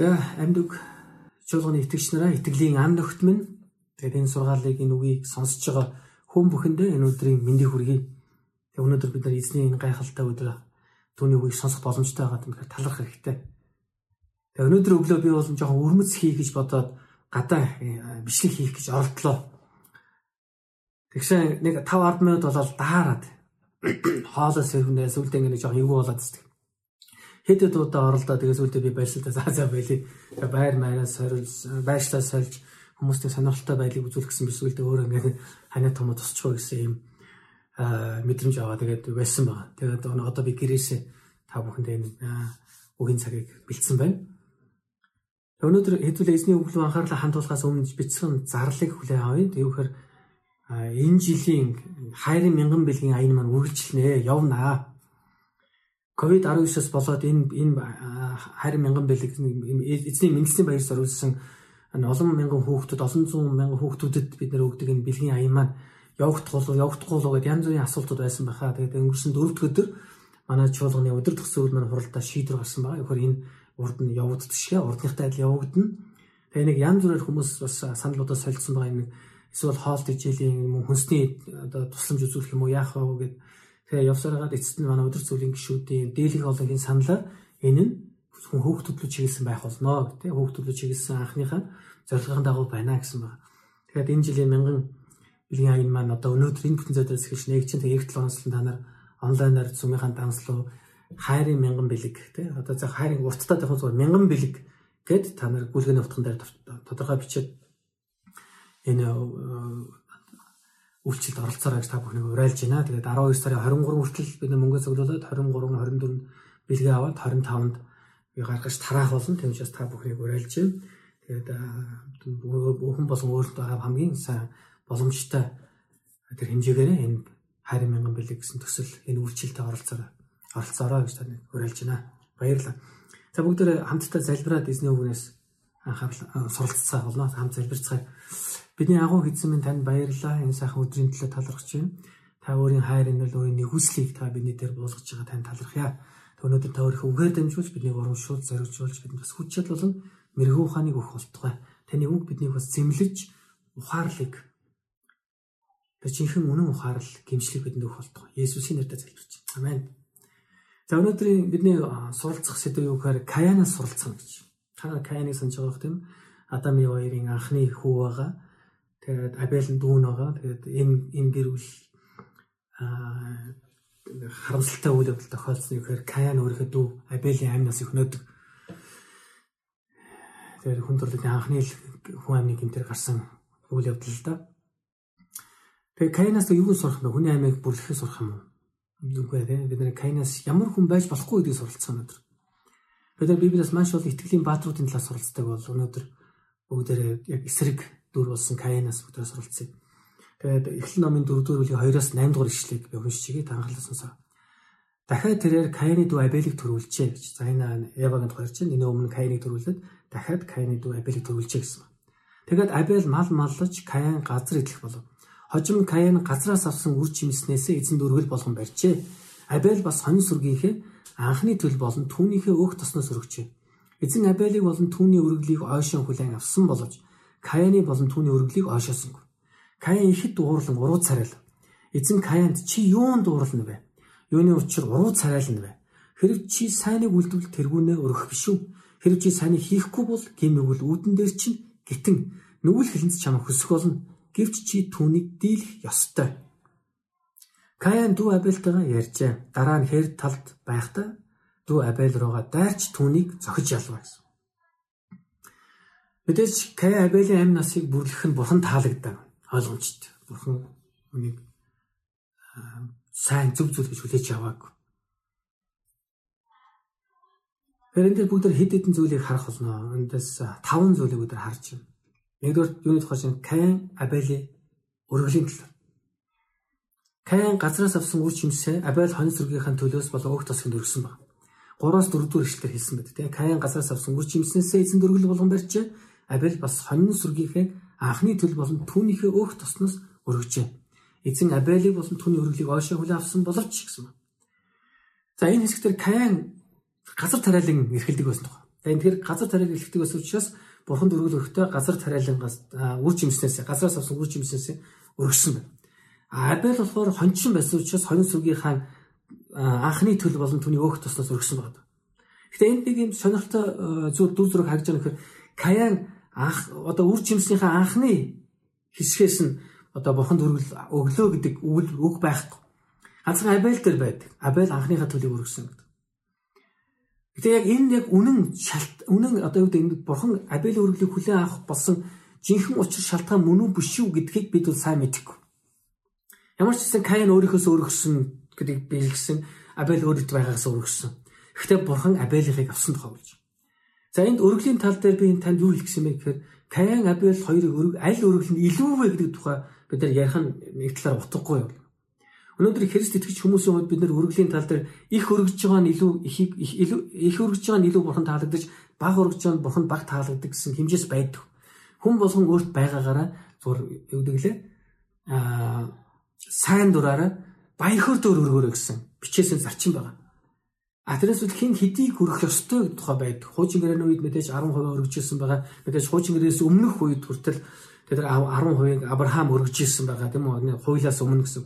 За амьд чуулганы итгэгч нараа итгэлийн ам нөхд минь тэгээд энэ сургаалыг энэ үгийг сонсож байгаа хүн бүхэндээ энэ өдрийн мэндийг хүргэе. Тэгээд өнөөдөр бид нар эзний энэ гайхалтай өдөр түүний үгийг сонсох боломжтой байгаа юм тэгэхээр талархах хэрэгтэй. Тэгээд өнөөдөр өглөө би бол жоохон өрмөц хийх гэж бодоод гадаа э, бичлэг хийх гэж оролдлоо. Тэгсэн нэг 5 10 минут болоод даарад хоолой сэрвнээ сүлдээ ингэ жоохон эвгүй болоод зү хэд хэд удаа оролдоо тэгээс үлдээ би баярлалаа заа заа байли. Байр маяраас сорил байшлаа сольж хүмүүстэй сонирхолтой байдлыг үзүүлэх гэсэн биш үлдээ өөр ингээд ханаа том тусчихгүй гэсэн юм мэдрэмж аваа тэгээд байсан байна. Тэгээд одоо би гэрээсээ та бүхэндээ энэ үгийн цагийг бэлдсэн байна. Өнөөдөр хэдүүлээ эзний рүү анхаарлаа хандуулахаас өмнө бичсэн зарлыг хүлээн авъя. Тэгвхээр энэ жилийн хайрын мянган бэлгийн аян маань үргэлжлэнэ, явнаа. COVID-19-оос болоод энэ энэ харин мянган бэлэг эзний мэндэлсийн баярс оруулсан олон мянган хүүхдүүд олон зуун мянган хүүхдүүдэд бид нэр өгдөг энэ бэлгийн аян маань явагдах болов явагдахгүй болов гэдээ янз бүрийн асуултууд байсан байхаа. Тэгээд өнгөрсөн дөрөвд өдөр манай чуулганы өдөр төгсөөл маань хуралдаа шийдвэр гарсан байгаа. Ихэр энэ урд нь явагдчихшээ, урдныхтай адил явагдана. Тэгээ нэг янз бүрээр хүмүүс бас саналудаа солилцсон байгаа юм. Эсвэл хоолт хичээлийн юм хүнсний одоо тусламж үзүүлэх юм уу яах вэ гэдэг Тэгээ явсараад эцэст нь манай өдөр зүйлийн гişүүдийн дээлэх олонгийн саналаар энэ нь хүн хөөхтөд рүү чиглэсэн байх болно хөөхтөд рүү чиглэсэн анхныхаа зорилгын дагуу байна гэсэн байна. Тэгэхээр энэ жилийн мянган биеийн аян маань одоо өнөөдөр энэ бүтэн зайдаас эхэлж нэг чинь тэгээ 7 онослон та нар онлайнаар зумынхаа данслуу хайрын мянган бэлэг тий одоо за хайрын урттай дахин зүгээр мянган бэлэг гэд та нар гүйлгээний утган дээр тодорхой бичээд энэ үйлчлэлд оролцоорой гэж та бүхнийг уриалж байна. Тэгээд 12 сарын 23 хүртэл бид мөнгө цуглуулад 23 24 бэлгээ аваад 25-нд би гаргаж тараах болно. Тийм учраас та бүхнийг уриалж байна. Тэгээд бүхэн болон өөртөө хамгийн сайн боломжтой тэр хэмжээгээр энэ 20 мянган бэлэг гэсэн төсөл энэ үйлчлэлтэд оролцоорой. Оролцоорой гэж тань уриалж байна. Баярлалаа. За бүгд хамтдаа залбираад эзний үгнээс анхаарал суралцсаа болно. Хамт залбирцгаая. Бидний агуу хийсэн минь танд баярлалаа. Энэ сайхан өдрийн төлөө талархаж байна. Та өөрийн хайр инэл өөрийн нэгүслийг та бидний дээр буулгаж байгаа танд талархъя. Өнөөдөр та өөрийнхөө үгээр дамжуулж биднийг урамшуул, зоригжуулж бидэнд бас хүч чадал болон мэрэгүү ухааныг өгөх болтугай. Таны үг биднийг бас зэмлэж ухаарлыг тэр жинхэнэ үнэн ухаарл гимшлийг бидэнд өгөх болтугай. Есүсийн нэрээр залбирч. Амен. За өнөөдрийн бидний суралцах сэдв юу гэхээр Каянаас суралцах гэж. Та Каяныг санаж байгаа юм. Адам Еваерийн анхны хүү байгаа Тэгээд Абель нь дүүн байгаа. Тэгээд энэ энэ гэр бүл аа харамсалтай үйл явдал тохиолдсон гэхээр Каян өөрийнхөө дүү Абелийн амнаас ихнөөдөг. Тэгээд хүн төрлөختний анхны хүн амны гэмтэр гарсан үйл явдал л да. Тэгээд Каянаас юу сурах юм бэ? Хүний амийг бүрлэхээ сурах юм уу? Үгүй ээ. Бид нэр Каянаас ямар хүн байж болохгүй гэдгийг суралцсан өнөөдөр. Бид нар Библиэс маш бол итгэлийн баатруудын талаар суралцдаг бол өнөөдөр бүгдээрээ яг эсрэг дүр болсон Каянаас бүгдээ суралцъя. Тэгээд Эхлэл номын 4 дугаар бүлгийн 2-оос 8 дугаар ишлэгийг би уншчихъя танхалаас сонсоо. Дахиад тэрээр Каяны дүү Абелийг төрүүлжээ гэж. За энэ Евагийн тухай чинь энэ өмнө Каяныг төрүүлээд дахиад Каяны дүү Абелийг төрүүлжээ гэсэн байна. Тэгээд Абел мал маллаж Каян газар идэх болов. Хожим Каян газраас авсан үр жимснээсээ эзэнд өргөл болгон барьжээ. Абел бас хонь сүргийнхээ анхны төл болон түүнийхээ өөх тосноос өргөжээ. Эзэн Абелийг болон түүний өргөлийг ойшон хүлээн авсан боловч Каяны болон түүний өргөлийг ойшоосонгүй. Каян ихэд дуурлан уруу царайл. Эзэн Каянд чи юунд дуурлана вэ? Юуны учир уруу царайлна вэ? Хэрэг чи сайныг үлдвэл тэргүүнээ өргөх биш үү? Хэрэг чи сайныг хийхгүй бол гим өгвөл үүдэн дээр чинь гитэн нүгэл хэлэнц чамаа хөсөх болно. Гэвч чи түүнийг дийлэх ёстой. Каян дүү Абельтайгаа ярьжээ. Дараа нь хэр талд байхдаа дүү Абель руугаа дайрч түүнийг зохиж ялваа гэсэн. Мэдээж Кай Абелийн амь насыг бүрлэх нь бурхан таалагдав. Ойлгомжтой. Бурхан үнийг сайн зөв зүйл гэж хүлээж аваагүй. Тэр энэ дээр бүгд хэд хэдэн зүйлийг харах болно. Эндээс таван зүйлийг бүгд харж байна. Нэгдүгээр юуны тухай чинь Каин Абели өргөлийн талаар. Каин газраас авсан үр жимсээ Абель хонь сүргийнхаа төлөөс болон өөх тосгонд өргөсөн баг. 3-аас 4 дугаар ишлэлээр хэлсэн байдаг тийм. Каин газраас авсан үр жимснээсээ эзэн дөргөл болгон барьжээ. Абель бас хонин сүргийнхээ анхны төл болон түүнийхээ өөх тосноос өргөжээ. Эзэн Абелийг болон түүний өргөлийг ойшоо хүлээн авсан боловч гэсэн байна. За энэ хэсгээр Каин газар тариалан эрхэлдэг байсан тухай. Тэгээд тэр газар тариаг илгэдэг ус учраас бурханд өргөл өрхтөө газар тариалангаас үр жимснээс газараас авсан үр жимснээс өргөсөн байна. Абель болохоор хончин байсан учраас хонин сүгийнхаа анхны төл болон түүний өөх туснаас өргөсөн байна. Гэтэ энд нэг юм сонирхолтой зүйл дүр зураг харж байгаа нөхөр Каян анх одоо үр жимснийхээ анхны хэсгээс нь одоо бурханд өргөл өглөө гэдэг үг үг байхгүй. Ганцхан Абель дээр байдаг. Абель анхныхаа төлөв өргөсөн гэдэг. Гэтэ яг энэ яг үнэн шалт үнэн одоо юу гэдэг бурхан Абель өргөлийг хүлээн авах болсон жинхэнэ учир шалтгаан мөн үү биш үү гэдгийг бид бол сайн мэдэхгүй. Ямар ч гэсэн Каин өөрийнхөөс өргөсөн гэдгийг биелгсэн, Абель өөрөд байгаагаас өргөсөн. Гэхдээ бурхан Абелихыг авсан тохиолж. За энд өргөлийн тал дээр би энэ танд юу хэлэх гэсэн бэ гэхээр Каин Абель хоёрыг өрг аль өргөл нь илүү вэ гэдэг тухай бид нар ярих нь нэг талаар утгагүй юм. Өнөөдөр Христ итгэж хүмүүсийн хувьд бид нар өргөлийн тал дээр их өргөж байгаа нь илүү их их өргөж байгаа нь илүү бурхан таалагдаж бага өргөж байгаа нь бурхан бага таалагддаг гэсэн хэмжээс байдаг. Хүн болгон өөрт байгаагаараа зур юу гэдэг лээ аа сайн дураараа баяр хөөр дөр өргөөрэй гэсэн бичээсэн зарчим байгаа. А тэрээс үл хин хэдийг өргөх ёстой гэдэг тухай байдаг. Хуучин гэрээний үед мэдээж 10% өргөжсэн байгаа. Мэдээж хуучин гэрээс өмнөх үед хүртэл тэр 10%-ийг Авраам өргөжсэн байгаа тийм үү? Хуулиас өмнө гэсэн.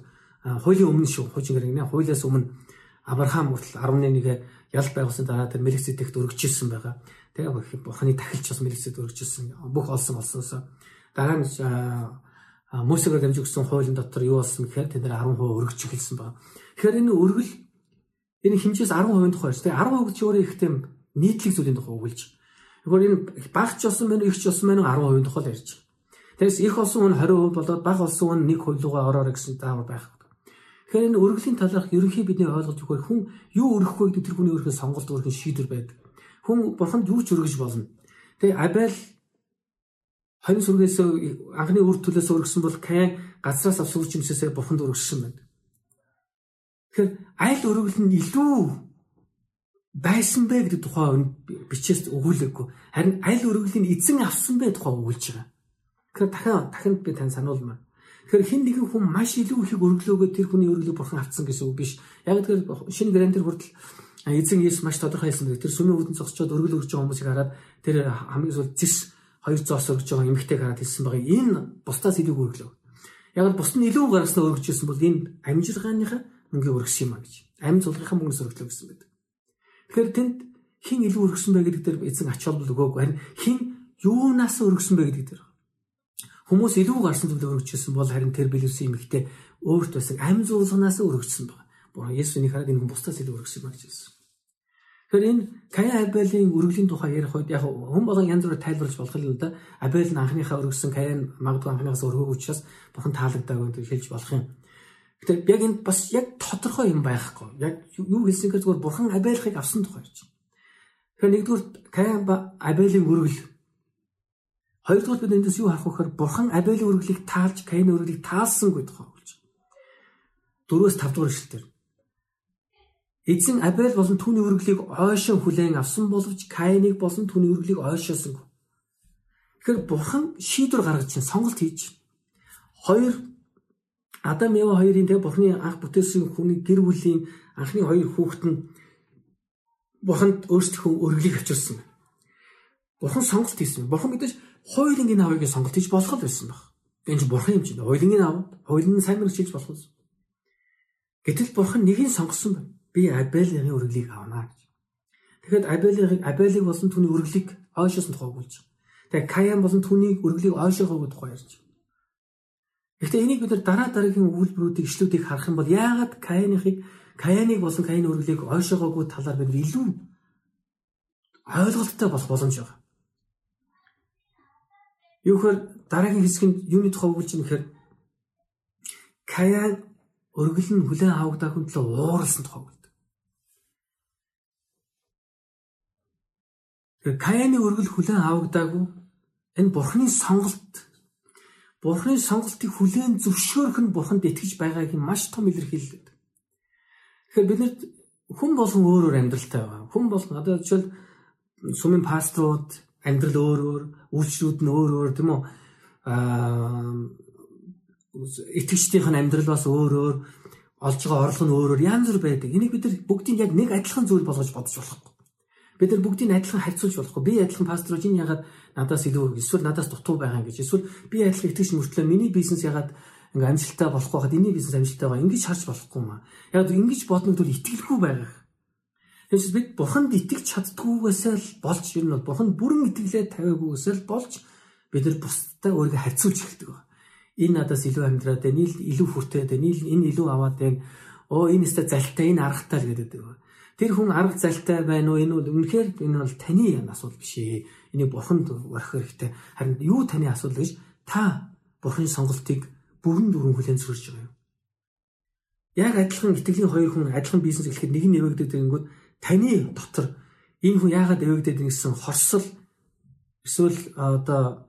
Хуулийн өмнө шүү. Хуучин гэрээ нэ хуулиас өмнө Авраам хүртэл 11-ийг ял байгуулсан дараа тэр Мелхиседект өргөжсэн байгаа. Тэгээ бурханы тахилч бас Мелхисед өргөжсэн. Бүх олсон олсноосоо дараа нь Мөсөөр дамжиж өгсөн хуулийн дотор юу болсон гэхээр тэд нар 10% өргөж эхэлсэн байна. Тэгэхээр энэ өргөл Энэ хэмжээс 10% тухай шүү дээ. 10% чи өөрөө их тийм нийтлэг зүйлийн тухай өгүүлж. Тэгвэл энэ багч болсон уу, ихч болсон уу 10% тухай л ярьж. Тэгээс их болсон хүн 20% болоод бага болсон хүн 1% руугаа ороорой гэсэн заавар байх. Тэгэхээр энэ өргөлийн талаарх ерөнхий бидний ойлгож өгөхөөр хүн юу өргөх вэ гэдэг тэр хүний өөрхөн сонголт өөрхөн шийдвэр байдаг. Хүн бурханд юу ч өргөж болно. Тэгээ Абель хонь сүргээс анхны үр төлөөс өргөсөн бол Каин газраас авсан үчимсээсээ бурханд өргөссөн байна. Тэгэхээр аль өргөл нь илүү байсан бэ гэдэг тухай бичээс өгүүлээгүй. Харин аль өргөлийн эзэн авсан бэ тухай өгүүлж байгаа. Тэгэхээр дахин дахинд би тань сануулмаа. Тэгэхээр хин нэгэн хүн маш илүү их өргөлөөгөө тэр хүний өргөлийг бурхан авцсан гэсэн үг биш. Яг тэгэхээр шинэ гэрэн дээр хүртэл эзэн Есүс маш тодорхой хэлсэн байдаг. Тэр сүмийн үүдэн зогсчоод өргөл өргөж байгаа хүмүүсийг хараад тэр хамгийн сүүл зис хоёр зоос өргөж байгаа эмэгтэйг хараад хэлсэн байгаа. Энэ бусдаас илүү өргөлөө. Яг л бусд нь илүү гаргаснаа өргөж ирсэн бол энэ амжилгааныхаа мөнгө өргөсөн юм а гэж. Амь зулгийнхаа мөнгөс өргөлөө гэсэн байдаг. Тэгэхээр тэнд хин илүү өргөсөн бай гэдэг дээр эзэн ач холбогдол өгөөгүй. Харин хин юунаас өргөсөн бэ гэдэг дээр хүмүүс илүү гарсан зүйлээр өргөжсөн бол харин тэр билүүсэн эмэгтэй өөрт байсан амь зулганаас өргөжсөн байна. Бурхан Есүсний хараад энэ хүн бусдаас илүү өргөсөн юм а гэж хэлсэн. Тэгэхээр энэ Каин Абелийн өргөлийн тухай ярих үед яг хүн болгон янз бүрээр тайлбарлаж болох юм да. Абель нь анхныхаа өргөсөн Каин магадгүй анхныхаас өргөөг учраас бурхан таалагдаагүй гэж хэлж болох юм. Гэтэ яг энд бас яг тодорхой юм байхгүй. Яг юу хэлсэн гэхээр зүгээр бурхан Абелхыг авсан тухай ярьж байна. Тэгэхээр нэгдүгээр Каин ба Абелийн өргөл. Хоёрдугаар бид эндээс юу харах вэ гэхээр бурхан Абелийн өргөлийг таалж Каины өргөлийг таалсангүй тухай болж байна. Дөрөвс тавдугаар эшлэлээр. Эзэн Абель болон түүний өргөлийг ойшин хүлээн авсан боловч Каиныг болон түүний өргөлийг ойшоосонгүй. Тэгэхээр бурхан шийдвэр гаргаж чинь сонголт хийж. Хоёр Адам Ева хоёрын тэг Бурхны анх бүтээсэн хүний гэр бүлийн анхны хоёр хүүхэд нь Бурханд өөрсдийнхөө өргөлийг авчирсан байна. Бурхан сонголт хийсэн. Бурхан мэдээж хоёулынгийн авыг сонголт хийж болох байсан баг. Энэ чинь Бурхан юм чинь. Хоёулынгийн ав, хоёулын сайн мэрэгч хийж болох юм. Гэтэл Бурхан нэгийг сонгосон байна. Би Абелийн өргөлийг авнаа гэж. Тэгэхэд Абелийн Абелийг болон түүний өргөлийг ойшоосон тухай өгүүлж. Тэгээ Каян болон түүний өргөлийг ойшоогоогүй тухай ярьж. Гэхдээ энийг бид нар дараа дараагийн өгүүлбэрүүдийг ишлүүдийг харах юм бол яагаад Каиныхыг Каяныг болон Каины өргөлийг ойшоогоогүй талаар бид илүү ойлголттой болох боломж байгаа. Юу гэхээр дараагийн хэсгэнд юуны тухай өгүүлж байгаа нөхөр Каян өргөл нь хүлэн авагдаагүй төлөө ууралсан тухай өгдөг. Каяны өргөл хүлэн авагдаагүй энэ бурхны сонголт Бурхны сонголтыг хүлээн зөвшөөрөх нь Бурханд итгэж байгаагийн маш том илэрхийлэл. Тэгэхээр бид нарт хүн болгон өөр өөр амьдралтай байгаа. Хүн болгон одоо жишээл сүмийн пасторууд амьдрал өөр өөр, үйлчлүүд нь өөр өөр тийм үү? Аа итгэжтийнх нь амьдрал бас өөр өөр, олж байгаа орлого нь өөр өөр янз бүр байдаг. Энийг бид нар бүгдийг яг нэг адилхан зүйл болгож бодож болохгүй. Бид нар бүгдийг адилхан харьцуулж болохгүй. Би адилхан пастор чинь ягаад надаас илүү эсвэл надаас дутуу байгаа юм гэж. Эсвэл би адилхан итгэж мөртлөө миний бизнес ягаад ингээ амжилттай болохгүй хаад энэний бизнес амжилттай байгаа. Ингэж харж болохгүй маа. Яг ингэж боднод бол итгэлгүй байгаа. Тэгээс бид бурханд итгэж чаддгүйгээсээ л болж ер нь бол бурханд бүрэн итгэлээ тавиагүйгээсээ л болж бид нар бусдтай өөрийгөө харьцуулж эхэлдэг байна. Энэ надаас илүү амьдраад байна. Илүү хүртээд байна. Энэ илүү аваад байна. Оо энэ өстө залтай энэ аргатай л гэдэг байна Тэр хүн арга залтай байна уу? Энэ бол үнэхээр энэ бол таны асуудал биш ээ. Энийг бурханд орхих хэрэгтэй. Харин юу таны асуудал гэж та бурханы сонголтыг бүрэн дүрэн хүлээн зөвшөөрч байгаа юм. Яг адилхан итгэлийн хоёр хүн адилхан бизнес эхлэхэд нэг нь эвэгдээд ирэнгүүт таны дотор энэ хүн яагаад эвэгдээд ингэсэн хорсол эсвэл одоо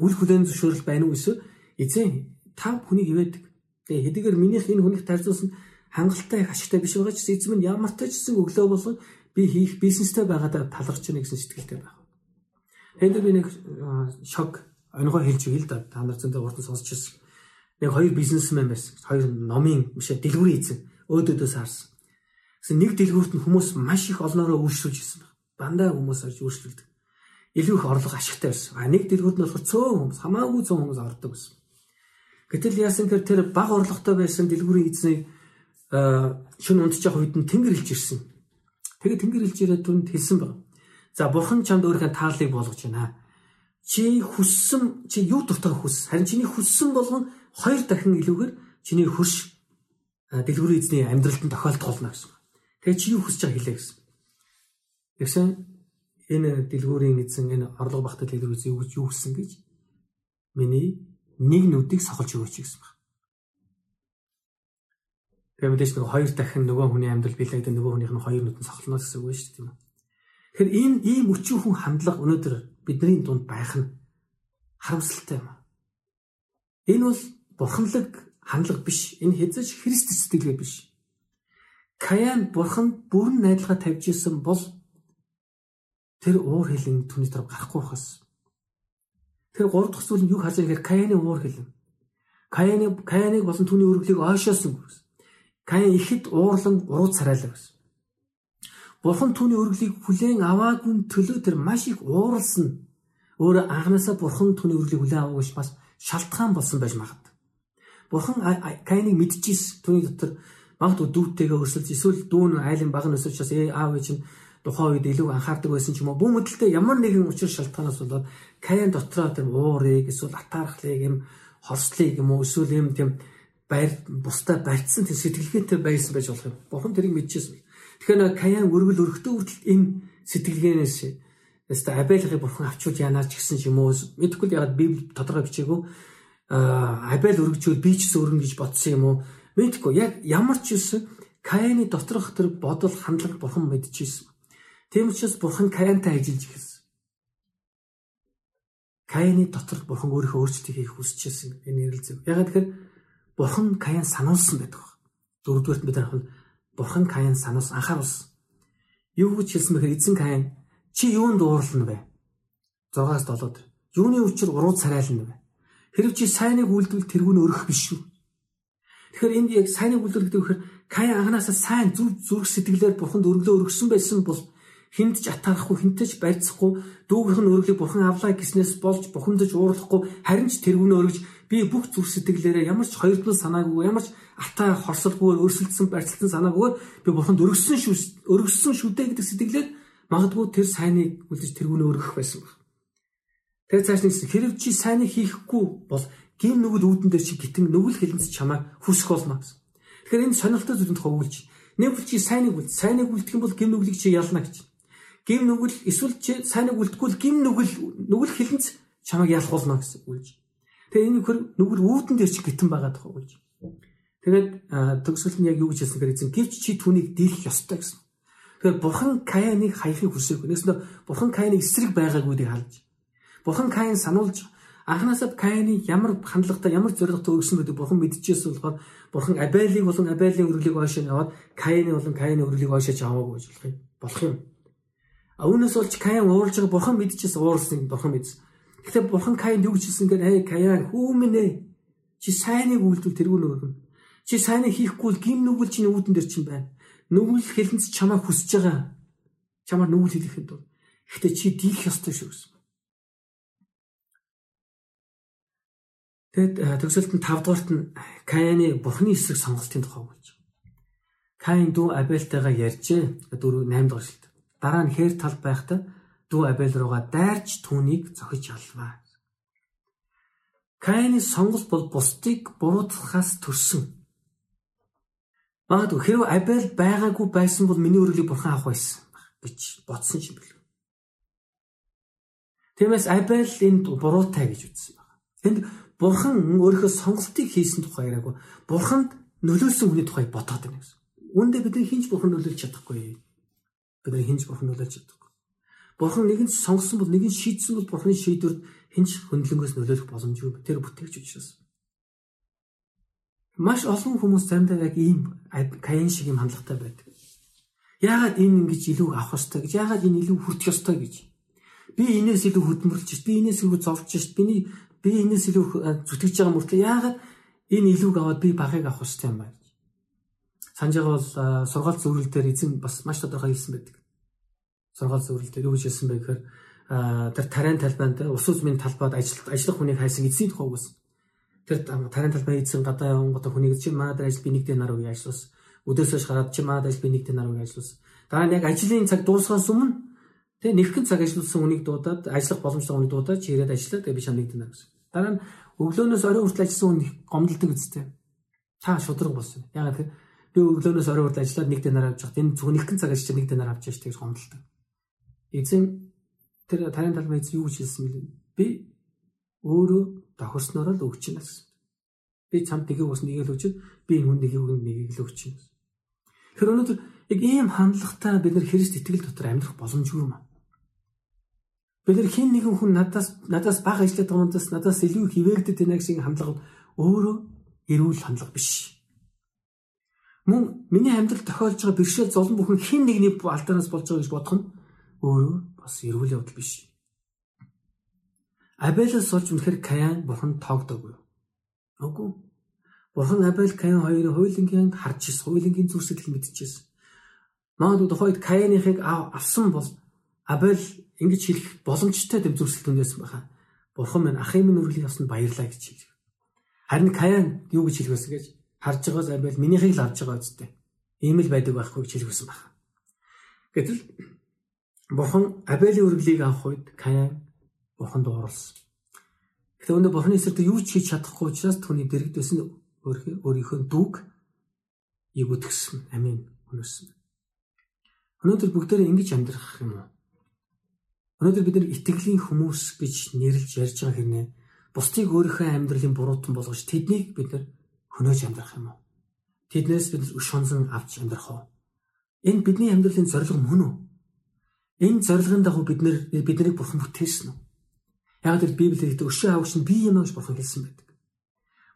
үл хүлээн зөвшөөрөл байна уу эсвэл эзэн та хүнийг ивэдэг. Тэгээ хэдийгээр минийх энэ хүнийг тарьцуулсан хангалттай их ашигтай биш байгаа ч эзэм нь ямар ч гэсэн өглөө болгон би хийх бизнестэй байгаадаа таларч байна гэсэн сэтгэлтэй байх. Энд би нэг шок оногоо хэлж өгье л да. Та нар зөндөө нь сонсч ирсэн. Нэг хоёр бизнесмен байсан. Хоёр номын биш дэлгүүрийн эзэн өөдөөдөөс харсан. Гэсэн нэг дэлгүүрт нь хүмүүс маш их олноороо үйлчлүүлж ирсэн байна. Дандаа хүмүүс орж үйлчлүүлдэг. Илүү их орлого ашигтай байсан. А нэг дэлгүүрт нь болохоор цөөн хүмүүс хамаагүй цөөн хүмүүс ордог байсан. Гэтэл яасан гэхээр тэр баг орлоготой байсан дэлгүүрийн эзнийг унтж явах үед нь тэнгэр илж ирсэн. Тэгээд тэнгэр илж ирээд түнд хэлсэн баг. За бурхан чамд өөрийнхөө тааллыг болгож байна. Чи хүссэн чи юу дуртай хүс. Харин чиний хүссэн болгон хоёр дахин илүүгээр чиний хөрш дэлгүүрийн эзний амьдралд нь тохиолдох болно гэсэн. Тэгээд чи юу хүсэж байгаа хэлээ гэсэн. Тэгсэн энэ дэлгүүрийн эзэн энэ орлого багтал дэлгүүр эзэн юу гэж юу хүссэн гэж миний нэг нүдийг сохолж өгөөч гэсэн байна. Тэгээ мэдээж нэг хоёр дахин нөгөө хүний амьдрал билэгдэ нөгөө хүнийх нь хоёр нүдэн сохлоно гэсэн үг шүү дээ тийм үү. Тэгэхээр энэ ийм өчүүхэн хандлага өнөөдөр бидний дунд байх нь харамсалтай юм. Энэ бол бурханлаг хандлага биш. Энэ хэзээ ч Христ сэтгэлгээ биш. Каян бурханд бүрэн найдалгаа тавьж исэн бол тэр уур хилэн түүний дараа гарахгүй хас. Тэр гурав дахь зүйл нь юу харж байгааг Каяны уур хилэн. Каяны Каяныг болон түүний өргөлийг ойшоосон гэсэн. Каин ихэд уурлан уруу царайлаа гэсэн. Бурхан түүний өргөлийг хүлээн аваагүй төлөө тэр маш их ууралсан. Өөрө анханасаа бурхан түүний өргөлийг хүлээн аваагүй бас шалтгаан болсон байж магад. Бурхан Каиныг мэдчихсэн. Түүний дотор магадгүй дүүтэйгээ өрсөлж эсвэл дүүн айлын баг нь өсөж бас ээ аав ээж нь тухайн үед илүү анхаардаг байсан ч юм уу. Бүх мэдлэлтэй ямар нэгэн учир шалтгаанаас болоод Каин дотроо тэр уурыг эсвэл атаархлыг юм хорслыг юм уу эсвэл юм тийм байр бусдаа барьцсан тэр сэтгэлгээтэй байсан байж болох юм. Бурхан тэрийг мэдчихсэн. Тэгэхээр Каян өргөл өргөдөө хүртэл энэ сэтгэлгээнээс яста Абелхийг бурхан авчууд янаач гэсэн юм уу? Мэдхгүй ягаад Библи тодорхой бичээгүй. Аа Абел өргөжүүл би ч өргөн гэж бодсон юм уу? Мэдхгүй яг ямар ч юусэн Каяны доторх тэр бодол хандлага бурхан мэдчихсэн. Тийм учраас бурхан Каянтай ажиллаж ирсэн. Каяны дотор бурхан өөрийнхөө өөрчлөлтийг хийх хүсчихсэн. Энэ ярил зөв. Ягаад тэгэхээр Бурхан Каян сануулсан байдаг. Дөрөвдүгээрт бид нь Бурхан Каян сануус анхааруулсан. Юу гэж хэлсэн бэхээр эзэн Каян чи юунд дуурлана вэ? 6-аас 7-д. Юуны учир уруу царайлна вэ? Хэрв чи сайныг үйлдвэл тэргүүн өрөх биш шүү. Тэгэхээр энд яг сайныг үйлдэл гэдэг вэхээр Каян анханасаа сайн зүрх зүрх сэтгэлээр Бурханд өргөлөө өргөсөн байсан бол хинт ч атаарахгүй хинт ч барьцахгүй дүүгийнх нь өргөлийг бурхан авлаа гэснээс болж бухимдаж уурлахгүй харин ч тэргүүнээ өргөж би бүх зүрх сэтгэлээрээ ямар ч хоёрдмал санаагүй ямар ч атаа хорсолгүй өрсөлдсөн барьцлалтан санаагүй би бурханд өргөссөн шүү өргөссөн шүү дээ гэдэг сэтгэлээр магадгүй тэр сайныг үлдэж тэргүүнээ өргөх байсан баг. Тэр цааш нэг хэрэг чи сайныг хийхгүй бол гин нүгэл үүдэн дээр чи гитэн нүгэл хэлэнц чамаа хүсэх болно гэсэн. Тэгэхээр энэ сонирхолтой зүйлд хөвүүлж нэг бол чи сайныг үл сайныг үлдэх юм бол гин нүглийг чи ялна гэж гим нүгэл эсвэл чи сайныг үлдэхгүй гим нүгэл нүгэл хилэнц чамайг ялхуулна гэсэн үг. Тэгээ энэ хөр нүгэл үүдэн дээр чи гитэн байгаа тохоо гэж. Тэгээд төгсгөл нь яг юу гэж хэлсэн гэхээр эзэн гэвч чи түүнийг дийлэх ёстой гэсэн. Тэгэхээр бурхан Каяныг хаяхыг хүсээгүй. Нэгэснэ бурхан Каяны эсрэг байгаагүйдийг халж. Бурхан Каян сануулж анханасаа Каяны ямар хандлагатай ямар зоригтой өгсөн гэдэг бурхан мэдчихсэн болохоор бурхан Абелийг болон Абелийн өрлөгийг ойшоо яваад Каяны болон Каяны өрлөгийг ойшоо аваагүй гэж болох юм. Болох юм. А үүнээс болж Каян уурж байгаа бурхан мэдчихсэн уурсан бурхан мэдсэн. Гэхдээ бурхан Каянд юу гэж хэлсэн гэхээр "Эй Каян хүү минь ээ. Чи сайныг үйлдвэл тэргүй нөгөрнө. Чи сайныг хийхгүй бол гим нүгэл чиний үүдэн дээр чинь байна. Нүгэл хэлэнц чамаа хүсэж байгаа. Чамаар нүгэл хэлэхэд бол ихтэй чи дийлэх ёстой шүү гэсэн. Тэгэд төгсөлт нь 5 дугаарт нь Каяны бурхны эсрэг сонголтын тухай болж байна. Каин дүү Абельтайгаа ярьжээ. 4 8 дугаар шилд. Дараа нь хээр тал байхдаа дүү Абель руугаа дайрч түүнийг зохиж алваа. Каины сонголт бол бусдыг буруутгахаас төрсөн. Магадгүй хэрв Абель байгаагүй байсан бол миний өрөглийг бурхан авах байсан гэж бодсон юм бэл. Тиймээс Абель энд буруутай гэж үзсэн байна. Энд бурхан өөрийнхөө сонголтыг хийсэн тухай яриаггүй. Бурханд нөлөөлсөн хүний тухай бодоод байна гэсэн. Үүндээ бидний хинж бурхан нөлөөлж чадахгүй. Бидний хинж бурхан нөлөөлж чадахгүй. Бурхан нэгэн сонгосон бол нэгэн шийдсэн бол бурханы шийдвэрд хинч хөндлөнгөөс нөлөөлөх боломжгүй тэр бүтээгч учраас. Маш олон хүмүүс заримдаа яг ийм Каин шиг юм хандлагатай байдаг. Яагаад энэ ингэж илүү авах ёстой гэж, яагаад энэ илүү хүртэх ёстой гэж. Би энэс илүү хөдөлмөрлж шít, би энэс илүү зовж шít, биний би энэс илүү зүтгэж байгаа мөртлөө яагаад энэ илүүг аваад би багыг авах ёстой юм гэж. Санаж байгаа бол сургаалт зөвлөл дээр эзэн бас маш тодорхой хэлсэн байдаг. Сургаалт зөвлөл дээр юу гэж хэлсэн бэ гэхээр тэр тарайн талбайд ус үзмийн талбайд ажиллах ажиллах хүнийг хайсан эзний тухай үгс. Тэр тарайн талбай эзэн гадаа явсан гото хүнийг чи манад ажил би нэг дэ нар үе ажиллас. Өдөөсөө гараад чи манад ажил би нэг дэ нар үе ажиллас. Дараа нь яг ажлын цаг дуусгаас өмнө тэг нэгхэн цаг ажилласан хүнийг дуудаад ажиллах боломжтой хүнийг дуудаад чи ирээд ажиллаа тэг би чам нэг дэ нар гэсэн. Дараа нь өглөөнөөс орой хүртэл ажилласан хүн гомдолдог үстэй. Та шудраг болсон. Ягаад гэхээр би өглөөнөөс орой хүртэл ажиллаад нэг дэ нар авч явах. Энэ зөвхөн нэгхэн цаг ажиллаж нэг дэ нар авч яаш тэгж гомдолдог. Эзэн тэр тарийн талбай эзэн юу гэж хэлсэн бэ? Би өөрөө тохирсноор л өгч байна гэсэн. Би чамд нэгийг ус нэгийг л өгч, би энэ хүн нэгийг нэгийг л өгч байна. Тэр өнөөдөр яг ийм хандлагатай бид нар Христ итгэл дотор амьдрах боломжгүй юм аа. Бид нар хин нэгэн хүн надаас надаас бага ажилладаг юмдаас надаас илүү хിവэрдэд байна гэсэн хандлага өөрөө эрүүл хандлага биш. Мөн миний амьдрал тохиолж байгаа бэрхшээл золон бүхэн хин нэгний алдаанаас болж байгаа гэж бодох нь өөрөө бас эрүүл явдал биш. Абелээс олж үнэхээр Каян бурхан тоогдоогүй. Үгүй. Бурхан Абель Каян хоёрын хуулингийн харж ирсэн, хуулингийн зүрсэглэл мэдчихсэн. Магадгүй тухайд Каяныхыг авсан бол Абель ингэж хэлэх боломжтой гэм зүрсэл түнээсэн байхаа. Бурхан минь ахын минь үргэлж авсан баярлаа гэж хэлв. Харин Каян юу гэж хэлвэсэн гэж харж байгаас Абель минийхийг л авч байгаа үстэй. Ийм л байдаг байхгүй гэж хэлвэсэн байна. Гэтэл Бурхан Абелийн үргэлгийг авах үед Каян Бурханд уурлсан. Гэхдээ өнөө Бурханы эсрэг юу ч хийж чадахгүй учраас түүний дэрэгдсэн өөрийнхөө дүүг ийг үтгсэн. Амин. Өнөөсөн. Өнөөдөр бүгдээрээ ингэж амьдрах юм уу? Өнөөдөр бид нар итгэлийн хүмүүс гэж нэрлж ярьж байгаа хэрнээ бусдыг өөрийнхөө амьдралын буруутан болгож тэднийг бид нар хөнөөж амьдрах юм уу? Тэднээс бид өш шонсон авч амьдрах уу? Энэ бидний амьдралын зорилго мөн үү? Энэ зорилгын дагуу бид нэр биднийг бурхан бүтээсэн үү? Яг л Библиэд гэдэг өшөө хавч нь би юм гэж бурхан хэлсэн байдаг.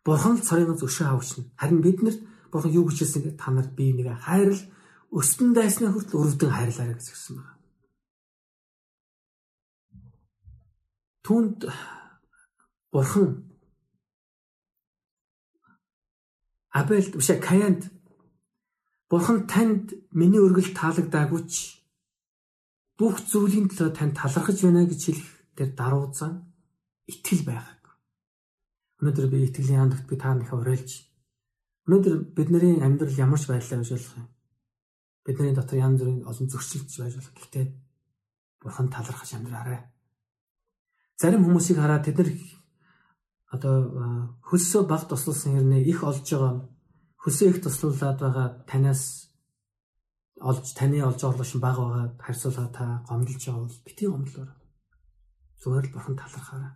Бурхан л царинаас өшөө хавч нь. Харин биднэрт бурхан юу гэж хэлсэн гэдэг та нар би нэг хайрал өстөн дайснаа хүртэл өрөвдөн хайрлаарай гэж хэлсэн байна. Түүнд бурхан Абель биш Каянд бурхан танд миний өргөл таалагдаагүй ч бүх зүйлийн төлөө тань талархаж байна гэж хэлэх тэр даруй зан итгэл байгааг. Өнөөдөр би итгэлийн хандлагт би та нарыг уриалж. Өнөөдөр бидний амьдрал ямар ч байдлаар болох юм. Бидний дотор янз бүрийн олон зөрчилдөж байж болох. Гэхдээ бурхан талархаж амьдраарай. Зарим хүмүүсийг хараад тэд нар одоо хөлсөө баг туслуулсан хэрнээ их олж байгаа хөлсөө их туслуулад байгаа танаас олж таны олж орлоо шин баг байгаа харьцуулаа та гомдолж байгаа бол бити гомдлоор зүгээр л бурхан талархаарай.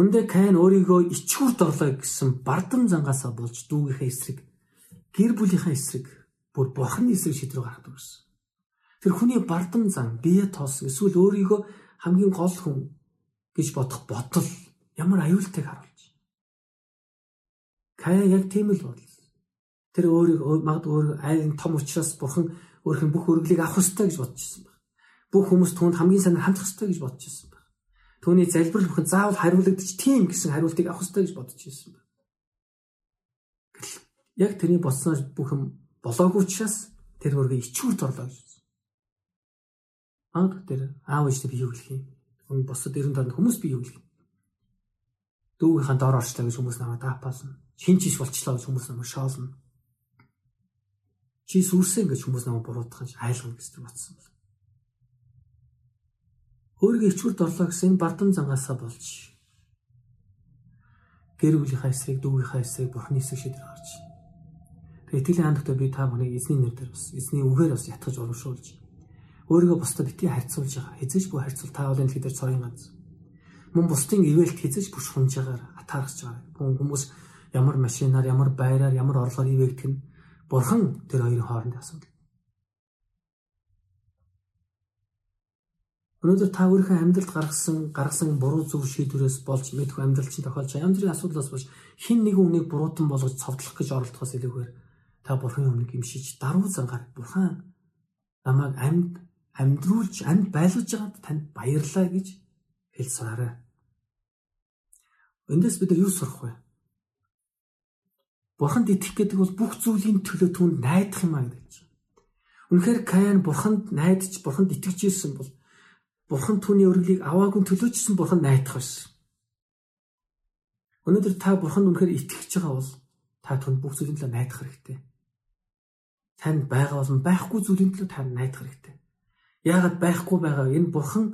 Үндэ Каин өөрийгөө ичгүрт орлоо гэсэн бардам зангаасаа болж дүүгийнхээ эсрэг гэр бүлийнхээ эсрэг бүр бурхны эсрэг шийдрүү гаргадаг гэсэн. Тэр хүний бардам зан бие тоос эсвэл өөрийгөө хамгийн гол хүн гэж бодох бодол ямар аюултайг харуулж. Каин яг тийм л бодол. Тэр өөрийг магадгүй өөр айн том учраас бурхан нь бүх өргөлийг авах ёстой гэж бодож ирсэн байна. Бүх хүмүүс түүнд хамгийн сайн хандах ёстой гэж бодож ирсэн байна. Түүний залбирал бүхэн заавал хариулагдчих тийм гэсэн хариултыг авах ёстой гэж бодож ирсэн байна. Яг тэрний бодсноор бүхэн болоогүй учраас тэр өөргөө ичүүрт орлоо гэж. Магадгүй тэр аав ээжтэй бие өглөх юм. Хүн босод ерөн танд хүмүүс бие өглөх. Дүүгийнхаа дор орчлаа гэж хүмүүс намайг даапаална. Хин чиш болчлоо гэж хүмүүс намайг шоолно. Чи сүрсэн гэж хүмүүс намайг буруутгах гэж айлгана гэж тэр батсан бол. Өөрийгөө ичгүрд орлоо гэсэн бардам зангаасаа болж гэр бүлийнхаа эсрэг дүүгийнхаа эсрэг бурхны эсрэг шийдэл гарч. Тэгээ итгэлийн хандлагатай би та бүхнийг эзний нэрээр бас эзний үгээр бас ятгаж урамшуулж өөрийгөө бусдад бити харьцуулж байгаа. Хизэж бүх харьцуул та олон дэлхий дээр цорын ганц. Мөн бусдын ивэлт хизэж бүш хунжаагаар атаарч байгаа. Хүн хүмүүс ямар машинаар, ямар байраар, ямар орлогоор ивэгдэх нь бурхан тэр хоёрын хоорондын асуудал. Өнөөдөр та өөрийнхөө амьдралд гаргасан гаргасан буруу зөв шийдвэрээс болж мэдгүй амьдрал чинь тохиолж байгаа. Бүрийн асуудлаас болж хин нэгэн үнийг буруутан болгож цовдлох гэж оролдохоос илүүгээр та бурханы өмнө гимшиж даруй зангаар бурхан намайг амьд амьдруулж амьд байлгаж байгаад танд баярлаа гэж сураарай. Эндээс бид юу сурах вэ? Бурханд итгэх гэдэг бол бүх зүйлийн төлөө түүнд найдах юм а гэж. Үнэхээр Каин бурханд найдаж бурханд итгэж ирсэн бол бурхан түүний өргөлийг аваагүй төлөөчсөн бурхан найдах байсан. Өнөөдөр та бурханд үнэхээр итгэж байгаа бол та түнд бүх зүйлийн төлөө найдах хэрэгтэй. Танд байгаа болон байхгүй зүйлийн төлөө та найдах хэрэгтэй. Яагаад байхгүй байгаа? Энэ бурхан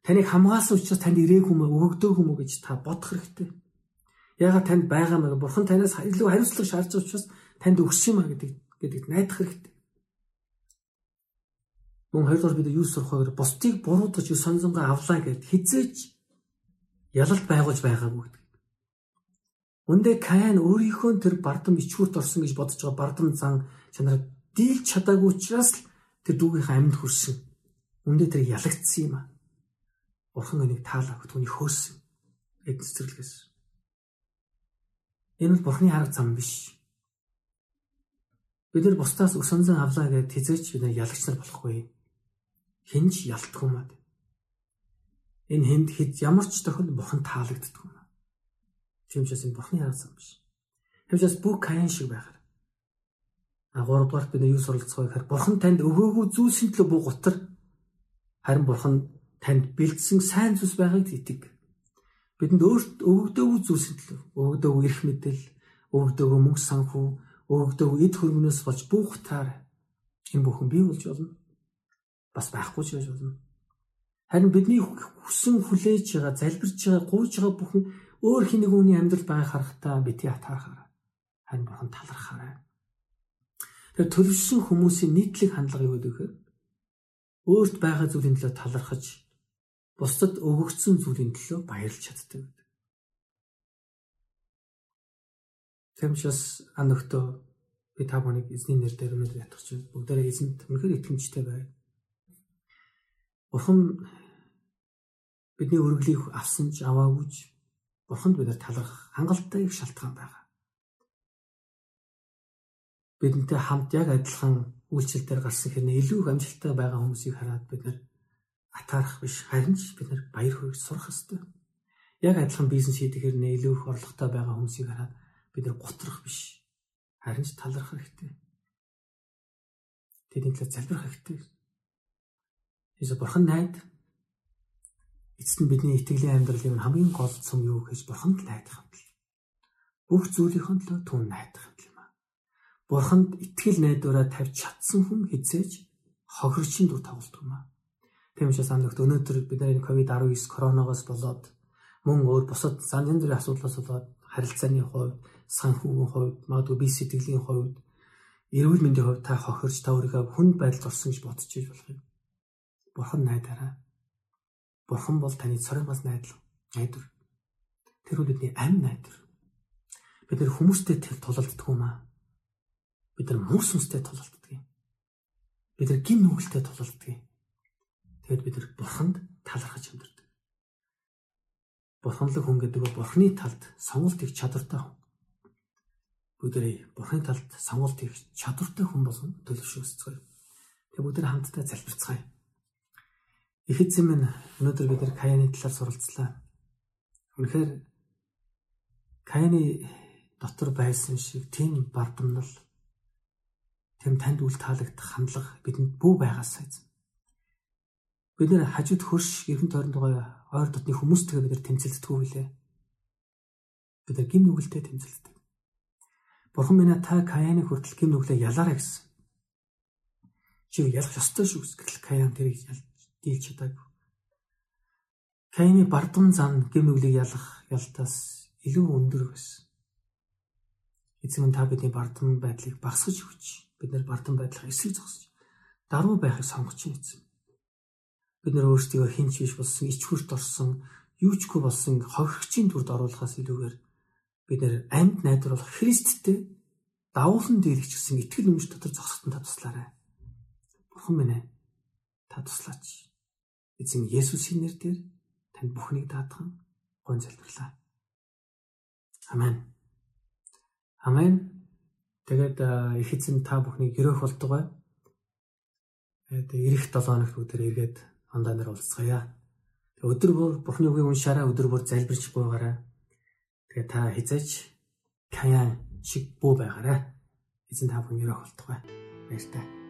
таныг хамгаалсан учраас танд ирээгүй мө өгөгдөөгүй мө гэж та бодох хэрэгтэй. Яагаад танд байгаа мэй? Бурхан танаас илүү хариуцлага шаардж байгаа учраас танд өгсөн юм а гэдэг гэдэгт найдах хэрэгтэй. Мөн хоёрдугаар бид юу сурах вэ? Бусдыг буруудаж юу сонзонгоо авлаа гэд хизээч ялалт байгуулж байгаагүй гэдэг. Үндэ Каин өөрийнхөө тэр бардам ичгүүрт орсон гэж бодож байгаа бардам зан чанараа дийлж чадаагүй учраас л тэр дүүгийнхээ амьд хүрсэн. Үндэ тэр ялагдсан юм а. Бурхан энийг таалаг түүний хөөсөн. Эд цэцэрлэгээс. Энэ бол бурхны арга зам биш. Бид нар бусдаас өсөнзөн авлаа гэж тэзэж бид нар ялагч нар болохгүй. Хинж ялтгүй маа. Энэ хэнд хэд ямар ч тохиолдолд бурхан таалагддаг юм. Тиймээс энэ бурхны арга зам биш. Тиймээс бүх каин шиг байхаар. А 3 дугаарт бид юу суралцах вэ гэхээр бурхан танд өгөөгүй зүйлсийн төлөө бүх гутар харин бурхан танд бэлдсэн сайн зүйлс байгааг итэг. Бидэнд өөрт өгөгдөөгүй зүйлсийн төлөө өгөгдөөгүй эрх мэдэл, өгөгдөөгүй мөнгө санхүү, өгөгдөөгүй эд хөрмнөөс болж бүх утгаар энэ бүхэн бий болж болно бас байхгүй ч байж болно. Харин бидний хүсэн хүлээж байгаа, залбирч байгаа, гуйж байгаа бүхэн өөр хин нэг үний амьдрал байгааг харахтаа бити атаархаарай. Харин бурхан талархаарай. Тэр төлөвшсөн хүмүүсийн нийтлэг хандлага юу гэдэг вэ? Өөрт байгаа зүйлийн төлөө талархаж, бусдад өгөгдсөн зүйлийн төлөө баярлж чаддаг гэдэг. Тэмчээс аногтоо би та бүхнийг эзний нэрээр өнөөдөр ятгах чинь бүгдээрээ эзэнт үнэхээр итгэмжтэй байв. Бурхан бидний өргөлийг авсан ч аваагүй ч Бурханд бид нар талархах хангалттай их шалтгаан байгаа. Бидэнтэй хамт яг адилхан үйлчлэлээр гарсан хэрнээ илүү их амжилттай байгаа хүмүүсийг хараад бид нар атаарах биш харин ч бид нар баяр хүрэх сурах ёстой. Яг адилхан бизнес хийдэг хэрнээ илүү их орлоготой байгаа хүмүүсийг хараад бид нар готрох биш харин ч талархах хэрэгтэй. Тэдний төлөө залбирах хэрэгтэй. Эсвэл бурхан найд эцэст нь бидний итгэлийн амьдралын хамгийн гол цөм юу гэж бурханд найдах юм бэл. Бүх зүйлийнхэн төлөө түн найдах юм аа. Бурханд итгэл найдвараа тавьж чадсан хүн хизээж хохирчин дүр тоглолт юм аа. Тийм учраас амлагт өнөөдөр бид нар энэ ковид-19 коронавигоос болоод мөн өөр бусад зан зэндрийн асуудлаас болоод харилцааны хувьд, санхүүгийн хувьд, магадгүй бие сэтгэлийн хувьд, эрүүл мэндийн хувьд та хохирч та өөрийгөө хүнд байдалд орсон гэж бодож иж болох юм. Бурхан найдаараа. Бурхан бол таны цорын бас найдал. Найдвар. Тэр бол бидний амь найдвар. Бид нэр хүмүүстэй тулалддаг юм аа. Бид нар мөс сүнстэй тулалддаг юм. Бид нар гин нүгэлтэй тулалддаг юм. Тэгэд бид нар бурханд талархаж амьдардаг. Бурханлаг хүн гэдэг нь бурхны талд сонголт их чадвартай хүн. Бүгдээ бурхны талд сонголт их чадвартай хүн болгон төлөвшөөсцгоё. Тэгээ бүгдээ хамтдаа залбирцгаая. Их эзэн минь өнөөдөр бид нар Каяны талаар суралцлаа. Үнэхээр Каяны дотор байсан шиг тийм бардамнал тэм танд үл таалагдах хандлага бидэнд бүү байгаасаа эзэн. Бид нэр хажууд хөрш эргэн тойрондоо ойр дотны хүмүүстэйгээ бид нар тэмцэлддэг үлээ. Бид нар гим нүгэлтэй тэмцэлддэг. Бурхан минь та Каяны хүртэл гим нүглээ ялаарай гэсэн. Чи ялах ёстой шүү гэтэл Каян тэрийг дийлж чадаагүй. Каяны бардам зан гим нүглийг ялах ялтаас илүү өндөр байсан. Эзэн та бидний бардам байдлыг багсгаж өгч бид нар бардам байдлаа эсрэг зогсож даруй байхыг сонгож байна эзэн. Бид нар өөрсдийгөө хинч биш болсон, ич хүрт орсон, юучгүй болсон хохирогчийн дүрд оруулахаас илүүгээр бид нар амьд найдварлах Христтэй давуулан дийлэгч гэсэн итгэл үнэмш дотор зогсоход та туслаарай. Бурхан минь ээ та туслаач. Эзэн Есүсийн нэрээр танд бүхнийг даатхан гон залбирлаа. Амен. Амен. Тэгээд их эзэн та бүхнийг өрөөх болтугай. Тэгээд эх 7 хоногт бүгдээр эргээд ондоо нар уулзцгаая. Өдөр бүр Бурхны үгийг уншаараа өдөр бүр залбирч буйгаараа. Тэгээ та хизээч Каян шиг бүү байгаарай. Эзэн та бүхэн өрөөх болтугай. Баяр таа.